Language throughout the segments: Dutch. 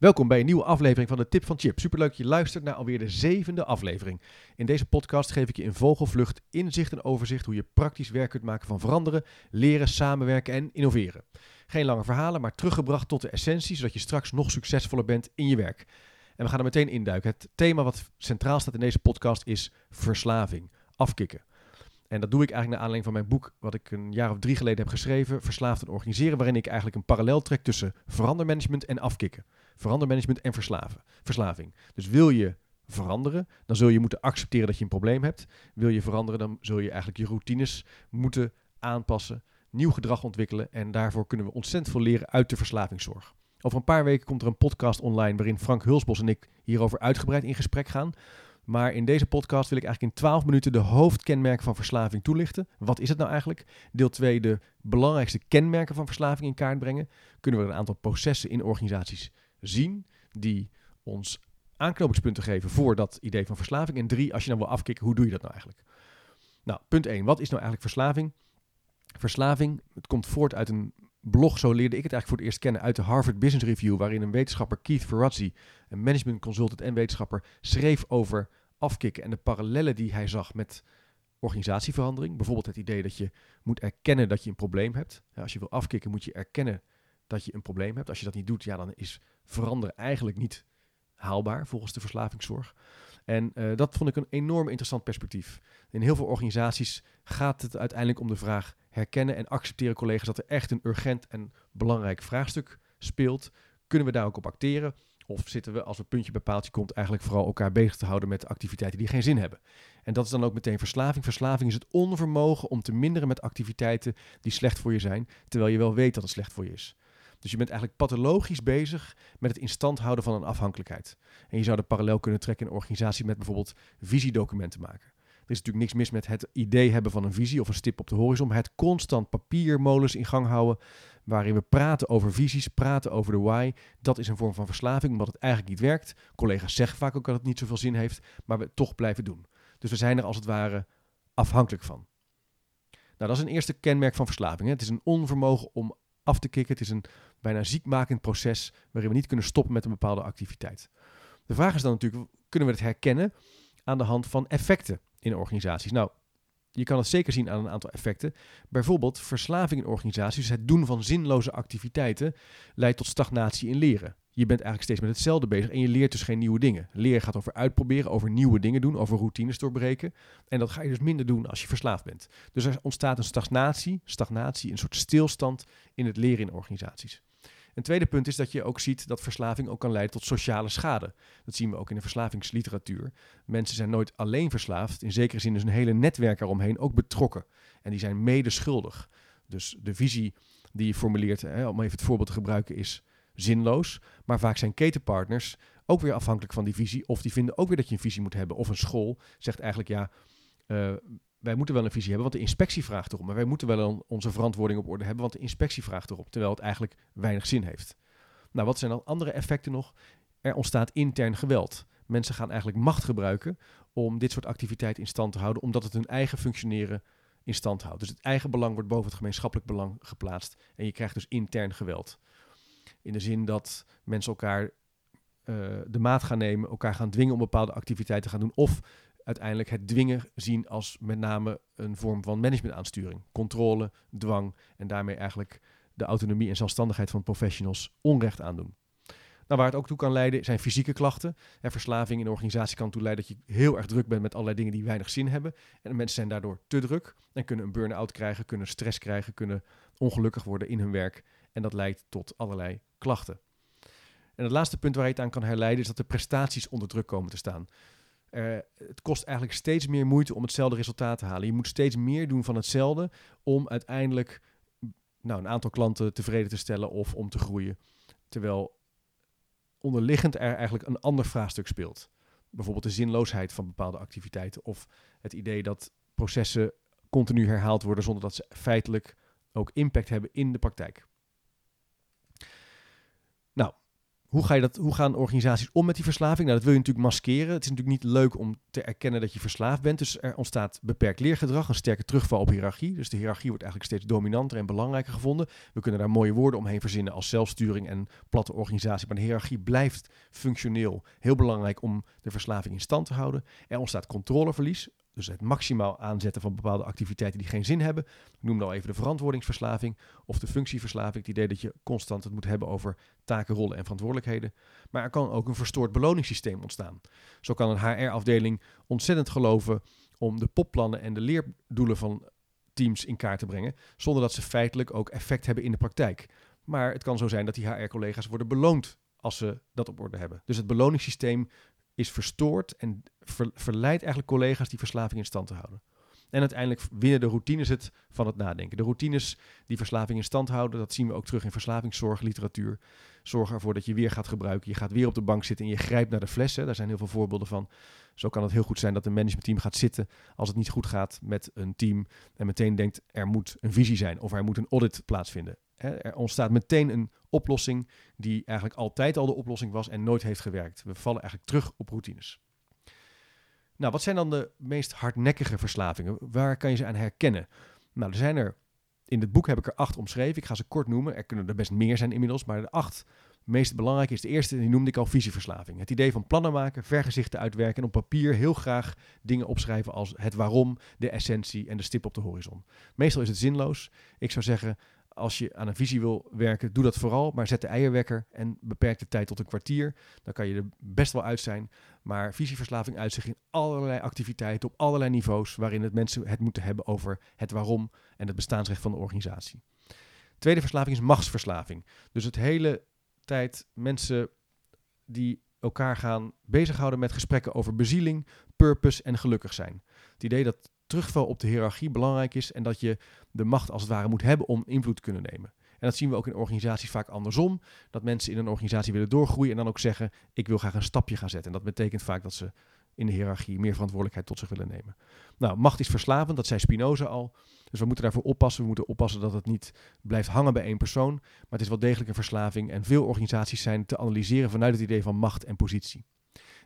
Welkom bij een nieuwe aflevering van de Tip van Chip. Superleuk je luistert naar alweer de zevende aflevering. In deze podcast geef ik je in vogelvlucht inzicht en overzicht hoe je praktisch werk kunt maken van veranderen, leren, samenwerken en innoveren. Geen lange verhalen, maar teruggebracht tot de essentie, zodat je straks nog succesvoller bent in je werk. En we gaan er meteen induiken. Het thema wat centraal staat in deze podcast is verslaving, afkicken. En dat doe ik eigenlijk naar aanleiding van mijn boek, wat ik een jaar of drie geleden heb geschreven, Verslaafd en Organiseren, waarin ik eigenlijk een parallel trek tussen verandermanagement en afkicken. Verandermanagement en verslaven, verslaving. Dus wil je veranderen, dan zul je moeten accepteren dat je een probleem hebt. Wil je veranderen, dan zul je eigenlijk je routines moeten aanpassen, nieuw gedrag ontwikkelen. En daarvoor kunnen we ontzettend veel leren uit de verslavingszorg. Over een paar weken komt er een podcast online waarin Frank Hulsbos en ik hierover uitgebreid in gesprek gaan. Maar in deze podcast wil ik eigenlijk in 12 minuten de hoofdkenmerken van verslaving toelichten. Wat is het nou eigenlijk? Deel 2 de belangrijkste kenmerken van verslaving in kaart brengen. Kunnen we een aantal processen in organisaties zien die ons aanknopingspunten geven voor dat idee van verslaving. En drie, als je nou wil afkicken, hoe doe je dat nou eigenlijk? Nou, punt 1. Wat is nou eigenlijk verslaving? Verslaving, het komt voort uit een blog, zo leerde ik het eigenlijk voor het eerst kennen, uit de Harvard Business Review, waarin een wetenschapper, Keith Ferrazzi, een management consultant en wetenschapper, schreef over afkicken en de parallellen die hij zag met organisatieverandering. Bijvoorbeeld het idee dat je moet erkennen dat je een probleem hebt. als je wil afkicken, moet je erkennen dat je een probleem hebt. Als je dat niet doet, ja, dan is veranderen eigenlijk niet haalbaar volgens de verslavingszorg. En uh, dat vond ik een enorm interessant perspectief. In heel veel organisaties gaat het uiteindelijk om de vraag herkennen en accepteren collega's dat er echt een urgent en belangrijk vraagstuk speelt. Kunnen we daar ook op acteren? Of zitten we, als het puntje bij paaltje komt, eigenlijk vooral elkaar bezig te houden met activiteiten die geen zin hebben? En dat is dan ook meteen verslaving. Verslaving is het onvermogen om te minderen met activiteiten die slecht voor je zijn, terwijl je wel weet dat het slecht voor je is. Dus je bent eigenlijk pathologisch bezig met het in stand houden van een afhankelijkheid. En je zou de parallel kunnen trekken in een organisatie met bijvoorbeeld visiedocumenten maken. Er is natuurlijk niks mis met het idee hebben van een visie of een stip op de horizon, maar het constant papiermolens in gang houden waarin we praten over visies, praten over de why, dat is een vorm van verslaving, omdat het eigenlijk niet werkt. Collega's zeggen vaak ook dat het niet zoveel zin heeft, maar we toch blijven doen. Dus we zijn er als het ware afhankelijk van. Nou, dat is een eerste kenmerk van verslaving. Hè. Het is een onvermogen om af te kicken. Het is een bijna ziekmakend proces waarin we niet kunnen stoppen met een bepaalde activiteit. De vraag is dan natuurlijk, kunnen we het herkennen aan de hand van effecten in organisaties? Nou, je kan het zeker zien aan een aantal effecten. Bijvoorbeeld verslaving in organisaties, het doen van zinloze activiteiten, leidt tot stagnatie in leren. Je bent eigenlijk steeds met hetzelfde bezig en je leert dus geen nieuwe dingen. Leren gaat over uitproberen, over nieuwe dingen doen, over routines doorbreken. En dat ga je dus minder doen als je verslaafd bent. Dus er ontstaat een stagnatie, stagnatie, een soort stilstand in het leren in organisaties. Een tweede punt is dat je ook ziet dat verslaving ook kan leiden tot sociale schade. Dat zien we ook in de verslavingsliteratuur. Mensen zijn nooit alleen verslaafd. In zekere zin is een hele netwerk eromheen ook betrokken. En die zijn mede schuldig. Dus de visie die je formuleert, hè, om even het voorbeeld te gebruiken, is zinloos. Maar vaak zijn ketenpartners ook weer afhankelijk van die visie. Of die vinden ook weer dat je een visie moet hebben. Of een school zegt eigenlijk ja. Uh, wij moeten wel een visie hebben, want de inspectie vraagt erom. Maar wij moeten wel onze verantwoording op orde hebben, want de inspectie vraagt erop. Terwijl het eigenlijk weinig zin heeft. Nou, wat zijn dan andere effecten nog? Er ontstaat intern geweld. Mensen gaan eigenlijk macht gebruiken om dit soort activiteiten in stand te houden, omdat het hun eigen functioneren in stand houdt. Dus het eigen belang wordt boven het gemeenschappelijk belang geplaatst. En je krijgt dus intern geweld. In de zin dat mensen elkaar uh, de maat gaan nemen, elkaar gaan dwingen om bepaalde activiteiten te gaan doen. Of uiteindelijk het dwingen zien als met name een vorm van managementaansturing. Controle, dwang en daarmee eigenlijk de autonomie en zelfstandigheid van professionals onrecht aandoen. Nou, waar het ook toe kan leiden zijn fysieke klachten. En verslaving in een organisatie kan toe leiden dat je heel erg druk bent met allerlei dingen die weinig zin hebben. En mensen zijn daardoor te druk en kunnen een burn-out krijgen, kunnen stress krijgen, kunnen ongelukkig worden in hun werk. En dat leidt tot allerlei klachten. En het laatste punt waar je het aan kan herleiden is dat de prestaties onder druk komen te staan. Uh, het kost eigenlijk steeds meer moeite om hetzelfde resultaat te halen. Je moet steeds meer doen van hetzelfde om uiteindelijk nou, een aantal klanten tevreden te stellen of om te groeien. Terwijl onderliggend er eigenlijk een ander vraagstuk speelt. Bijvoorbeeld de zinloosheid van bepaalde activiteiten of het idee dat processen continu herhaald worden zonder dat ze feitelijk ook impact hebben in de praktijk. Nou, hoe, ga je dat, hoe gaan organisaties om met die verslaving? Nou, dat wil je natuurlijk maskeren. Het is natuurlijk niet leuk om te erkennen dat je verslaafd bent. Dus er ontstaat beperkt leergedrag, een sterke terugval op hiërarchie. Dus de hiërarchie wordt eigenlijk steeds dominanter en belangrijker gevonden. We kunnen daar mooie woorden omheen verzinnen als zelfsturing en platte organisatie. Maar de hiërarchie blijft functioneel heel belangrijk om de verslaving in stand te houden. Er ontstaat controleverlies. Dus het maximaal aanzetten van bepaalde activiteiten die geen zin hebben. Ik noemde al even de verantwoordingsverslaving of de functieverslaving. Het idee dat je constant het moet hebben over taken, rollen en verantwoordelijkheden. Maar er kan ook een verstoord beloningssysteem ontstaan. Zo kan een HR-afdeling ontzettend geloven om de popplannen en de leerdoelen van teams in kaart te brengen, zonder dat ze feitelijk ook effect hebben in de praktijk. Maar het kan zo zijn dat die HR-collega's worden beloond als ze dat op orde hebben. Dus het beloningssysteem is verstoord en verleidt eigenlijk collega's die verslaving in stand te houden. En uiteindelijk winnen de routines het van het nadenken. De routines die verslaving in stand houden, dat zien we ook terug in verslavingszorgliteratuur. Zorgen ervoor dat je weer gaat gebruiken. Je gaat weer op de bank zitten en je grijpt naar de flessen. Daar zijn heel veel voorbeelden van. Zo kan het heel goed zijn dat een managementteam gaat zitten als het niet goed gaat met een team. En meteen denkt er moet een visie zijn of er moet een audit plaatsvinden. Er ontstaat meteen een oplossing die eigenlijk altijd al de oplossing was en nooit heeft gewerkt. We vallen eigenlijk terug op routines. Nou, wat zijn dan de meest hardnekkige verslavingen? Waar kan je ze aan herkennen? Nou, er zijn er. In het boek heb ik er acht omschreven. Ik ga ze kort noemen. Er kunnen er best meer zijn inmiddels, maar de acht meest belangrijke is de eerste, die noemde ik al visieverslaving. Het idee van plannen maken, vergezichten uitwerken en op papier heel graag dingen opschrijven als het waarom, de essentie en de stip op de horizon. Meestal is het zinloos. Ik zou zeggen, als je aan een visie wil werken, doe dat vooral. Maar zet de eierwekker en beperk de tijd tot een kwartier. Dan kan je er best wel uit zijn. Maar visieverslaving uitzicht in allerlei activiteiten op allerlei niveaus. waarin het mensen het moeten hebben over het waarom en het bestaansrecht van de organisatie. Tweede verslaving is machtsverslaving. Dus het hele tijd mensen die elkaar gaan bezighouden met gesprekken over bezieling, purpose en gelukkig zijn. Het idee dat terugval op de hiërarchie belangrijk is en dat je de macht als het ware moet hebben om invloed te kunnen nemen. En dat zien we ook in organisaties vaak andersom. Dat mensen in een organisatie willen doorgroeien en dan ook zeggen: Ik wil graag een stapje gaan zetten. En dat betekent vaak dat ze in de hiërarchie meer verantwoordelijkheid tot zich willen nemen. Nou, macht is verslavend, dat zei Spinoza al. Dus we moeten daarvoor oppassen. We moeten oppassen dat het niet blijft hangen bij één persoon. Maar het is wel degelijk een verslaving. En veel organisaties zijn te analyseren vanuit het idee van macht en positie.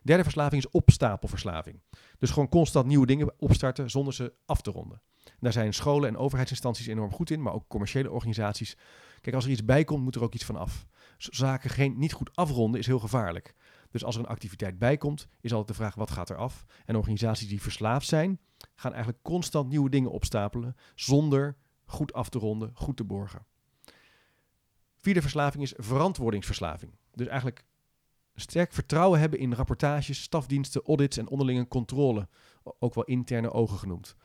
Derde verslaving is opstapelverslaving. Dus gewoon constant nieuwe dingen opstarten zonder ze af te ronden. Daar zijn scholen en overheidsinstanties enorm goed in, maar ook commerciële organisaties. Kijk, als er iets bij komt, moet er ook iets van af. Zaken geen, niet goed afronden is heel gevaarlijk. Dus als er een activiteit bij komt, is altijd de vraag wat gaat er af. En organisaties die verslaafd zijn, gaan eigenlijk constant nieuwe dingen opstapelen zonder goed af te ronden, goed te borgen. Vierde verslaving is verantwoordingsverslaving. Dus eigenlijk sterk vertrouwen hebben in rapportages, stafdiensten, audits en onderlinge controle, ook wel interne ogen genoemd.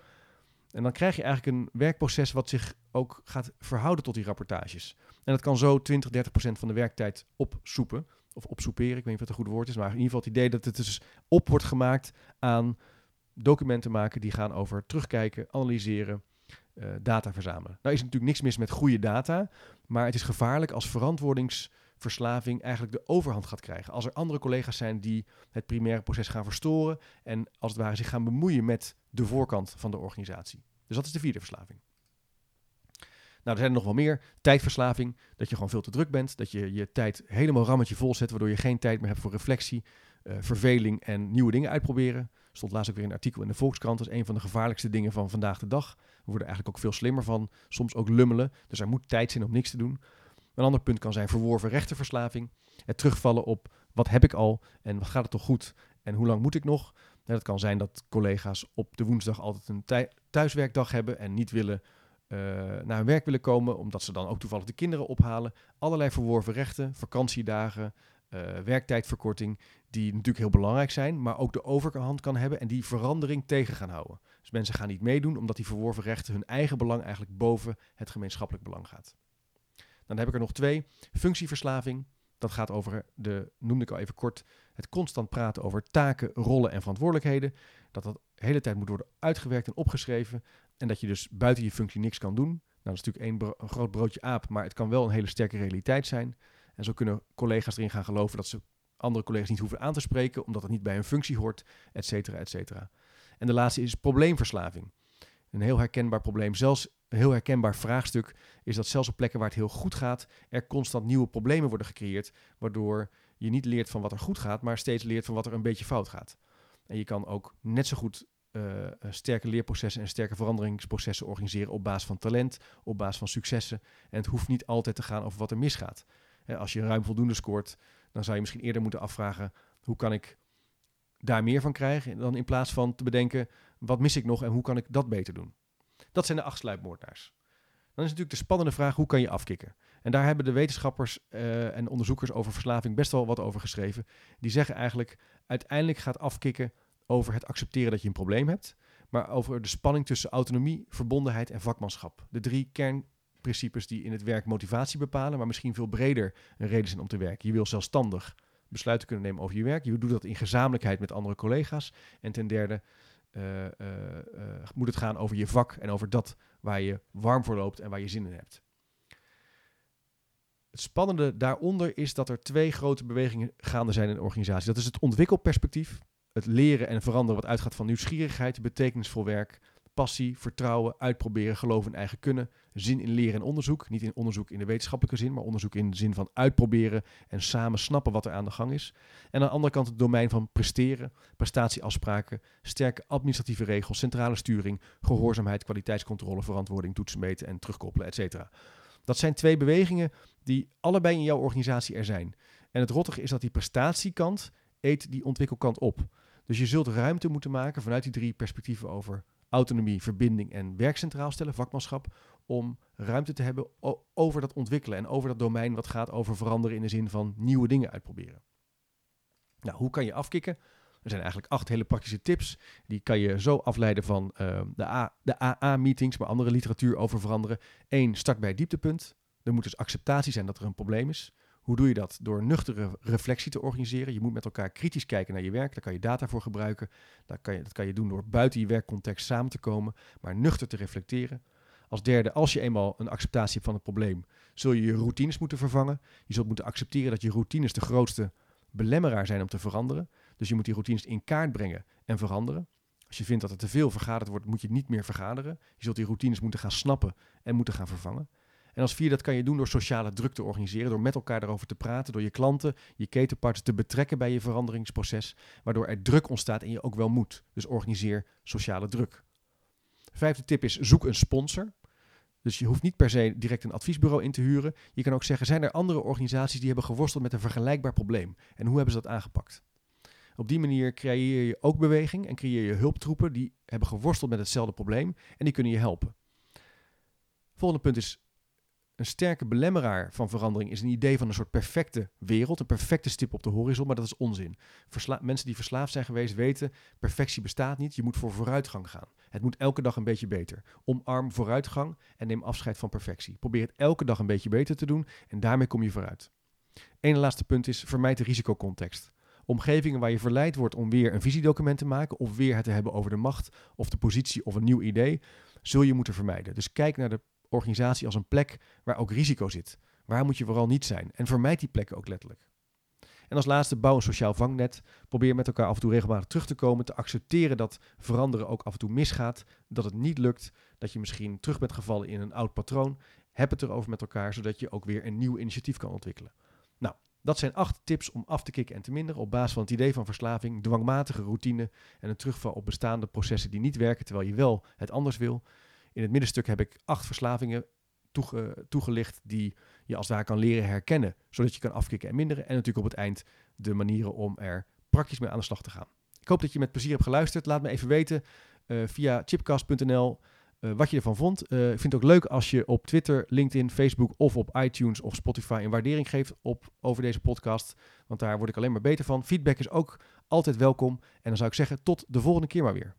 En dan krijg je eigenlijk een werkproces wat zich ook gaat verhouden tot die rapportages. En dat kan zo 20, 30 procent van de werktijd opsoepen. Of opsoeperen, ik weet niet of het een goed woord is. Maar in ieder geval het idee dat het dus op wordt gemaakt aan documenten maken die gaan over terugkijken, analyseren, uh, data verzamelen. Nou is natuurlijk niks mis met goede data. Maar het is gevaarlijk als verantwoordings verslaving eigenlijk de overhand gaat krijgen. Als er andere collega's zijn die het primaire proces gaan verstoren en als het ware zich gaan bemoeien met de voorkant van de organisatie. Dus dat is de vierde verslaving. Nou, er zijn er nog wel meer. Tijdverslaving, dat je gewoon veel te druk bent, dat je je tijd helemaal rammetje vol zet, waardoor je geen tijd meer hebt voor reflectie, uh, verveling en nieuwe dingen uitproberen. Stond laatst ook weer een artikel in de Volkskrant. Dat is een van de gevaarlijkste dingen van vandaag de dag. We worden eigenlijk ook veel slimmer van. Soms ook lummelen. Dus er moet tijd zijn om niks te doen. Een ander punt kan zijn verworven rechtenverslaving. Het terugvallen op wat heb ik al en wat gaat het toch goed en hoe lang moet ik nog. Het kan zijn dat collega's op de woensdag altijd een thuiswerkdag hebben en niet willen uh, naar hun werk willen komen, omdat ze dan ook toevallig de kinderen ophalen. Allerlei verworven rechten, vakantiedagen, uh, werktijdverkorting, die natuurlijk heel belangrijk zijn, maar ook de overhand kan hebben en die verandering tegen gaan houden. Dus mensen gaan niet meedoen omdat die verworven rechten hun eigen belang eigenlijk boven het gemeenschappelijk belang gaat. Dan heb ik er nog twee. Functieverslaving. Dat gaat over de, noemde ik al even kort, het constant praten over taken, rollen en verantwoordelijkheden. Dat dat de hele tijd moet worden uitgewerkt en opgeschreven. En dat je dus buiten je functie niks kan doen. Nou, dat is natuurlijk één een groot broodje aap, maar het kan wel een hele sterke realiteit zijn. En zo kunnen collega's erin gaan geloven dat ze andere collega's niet hoeven aan te spreken, omdat het niet bij hun functie hoort, et cetera, et cetera. En de laatste is probleemverslaving. Een heel herkenbaar probleem, zelfs een heel herkenbaar vraagstuk is dat zelfs op plekken waar het heel goed gaat, er constant nieuwe problemen worden gecreëerd, waardoor je niet leert van wat er goed gaat, maar steeds leert van wat er een beetje fout gaat. En je kan ook net zo goed uh, sterke leerprocessen en sterke veranderingsprocessen organiseren op basis van talent, op basis van successen. En het hoeft niet altijd te gaan over wat er misgaat. als je ruim voldoende scoort, dan zou je misschien eerder moeten afvragen: hoe kan ik daar meer van krijgen? Dan in plaats van te bedenken: wat mis ik nog en hoe kan ik dat beter doen? Dat zijn de acht sluipmoordenaars. Dan is natuurlijk de spannende vraag: hoe kan je afkicken? En daar hebben de wetenschappers uh, en onderzoekers over verslaving best wel wat over geschreven. Die zeggen eigenlijk: uiteindelijk gaat afkicken over het accepteren dat je een probleem hebt, maar over de spanning tussen autonomie, verbondenheid en vakmanschap. De drie kernprincipes die in het werk motivatie bepalen, maar misschien veel breder een reden zijn om te werken. Je wil zelfstandig besluiten kunnen nemen over je werk. Je doet dat in gezamenlijkheid met andere collega's. En ten derde uh, moet het gaan over je vak en over dat waar je warm voor loopt en waar je zin in hebt. Het spannende daaronder is dat er twee grote bewegingen gaande zijn in de organisatie. Dat is het ontwikkelperspectief het leren en veranderen wat uitgaat van nieuwsgierigheid, betekenisvol werk, passie, vertrouwen, uitproberen, geloven in eigen kunnen, zin in leren en onderzoek. Niet in onderzoek in de wetenschappelijke zin, maar onderzoek in de zin van uitproberen en samen snappen wat er aan de gang is. En aan de andere kant het domein van presteren, prestatieafspraken, sterke administratieve regels, centrale sturing, gehoorzaamheid, kwaliteitscontrole, verantwoording, toetsen meten en terugkoppelen, etc. Dat zijn twee bewegingen die allebei in jouw organisatie er zijn. En het rottige is dat die prestatiekant eet die ontwikkelkant op. Dus je zult ruimte moeten maken vanuit die drie perspectieven over autonomie, verbinding en werk centraal stellen, vakmanschap, om ruimte te hebben over dat ontwikkelen en over dat domein wat gaat over veranderen in de zin van nieuwe dingen uitproberen. Nou, hoe kan je afkicken? Er zijn eigenlijk acht hele praktische tips. Die kan je zo afleiden van uh, de, de AA-meetings, maar andere literatuur over veranderen. Eén, start bij dieptepunt. Er moet dus acceptatie zijn dat er een probleem is. Hoe doe je dat? Door nuchtere reflectie te organiseren. Je moet met elkaar kritisch kijken naar je werk. Daar kan je data voor gebruiken. Dat kan je, dat kan je doen door buiten je werkcontext samen te komen, maar nuchter te reflecteren. Als derde, als je eenmaal een acceptatie hebt van het probleem, zul je je routines moeten vervangen. Je zult moeten accepteren dat je routines de grootste belemmeraar zijn om te veranderen. Dus je moet die routines in kaart brengen en veranderen. Als je vindt dat er te veel vergaderd wordt, moet je niet meer vergaderen. Je zult die routines moeten gaan snappen en moeten gaan vervangen. En als vier, dat kan je doen door sociale druk te organiseren, door met elkaar daarover te praten, door je klanten, je ketenpartners te betrekken bij je veranderingsproces, waardoor er druk ontstaat en je ook wel moet. Dus organiseer sociale druk. Vijfde tip is zoek een sponsor. Dus je hoeft niet per se direct een adviesbureau in te huren. Je kan ook zeggen, zijn er andere organisaties die hebben geworsteld met een vergelijkbaar probleem? En hoe hebben ze dat aangepakt? Op die manier creëer je ook beweging en creëer je hulptroepen die hebben geworsteld met hetzelfde probleem en die kunnen je helpen. Volgende punt is een sterke belemmeraar van verandering is een idee van een soort perfecte wereld, een perfecte stip op de horizon, maar dat is onzin. mensen die verslaafd zijn geweest weten, perfectie bestaat niet, je moet voor vooruitgang gaan. Het moet elke dag een beetje beter. Omarm vooruitgang en neem afscheid van perfectie. Probeer het elke dag een beetje beter te doen en daarmee kom je vooruit. Eén laatste punt is, vermijd de risicocontext. Omgevingen waar je verleid wordt om weer een visiedocument te maken of weer het te hebben over de macht of de positie of een nieuw idee, zul je moeten vermijden. Dus kijk naar de organisatie als een plek waar ook risico zit. Waar moet je vooral niet zijn? En vermijd die plekken ook letterlijk. En als laatste, bouw een sociaal vangnet. Probeer met elkaar af en toe regelmatig terug te komen. Te accepteren dat veranderen ook af en toe misgaat. Dat het niet lukt. Dat je misschien terug bent gevallen in een oud patroon. Heb het erover met elkaar, zodat je ook weer een nieuw initiatief kan ontwikkelen. Nou, dat zijn acht tips om af te kicken en te minderen op basis van het idee van verslaving, dwangmatige routine en een terugval op bestaande processen die niet werken terwijl je wel het anders wil. In het middenstuk heb ik acht verslavingen toegelicht die je als daar kan leren herkennen, zodat je kan afkicken en minderen. En natuurlijk op het eind de manieren om er praktisch mee aan de slag te gaan. Ik hoop dat je met plezier hebt geluisterd. Laat me even weten uh, via chipcast.nl eh, wat je ervan vond. Uh, ik vind het ook leuk als je op Twitter, LinkedIn, Facebook of op iTunes of Spotify een waardering geeft op, over deze podcast. Want daar word ik alleen maar beter van. Feedback is ook altijd welkom. En dan zou ik zeggen, tot de volgende keer maar weer.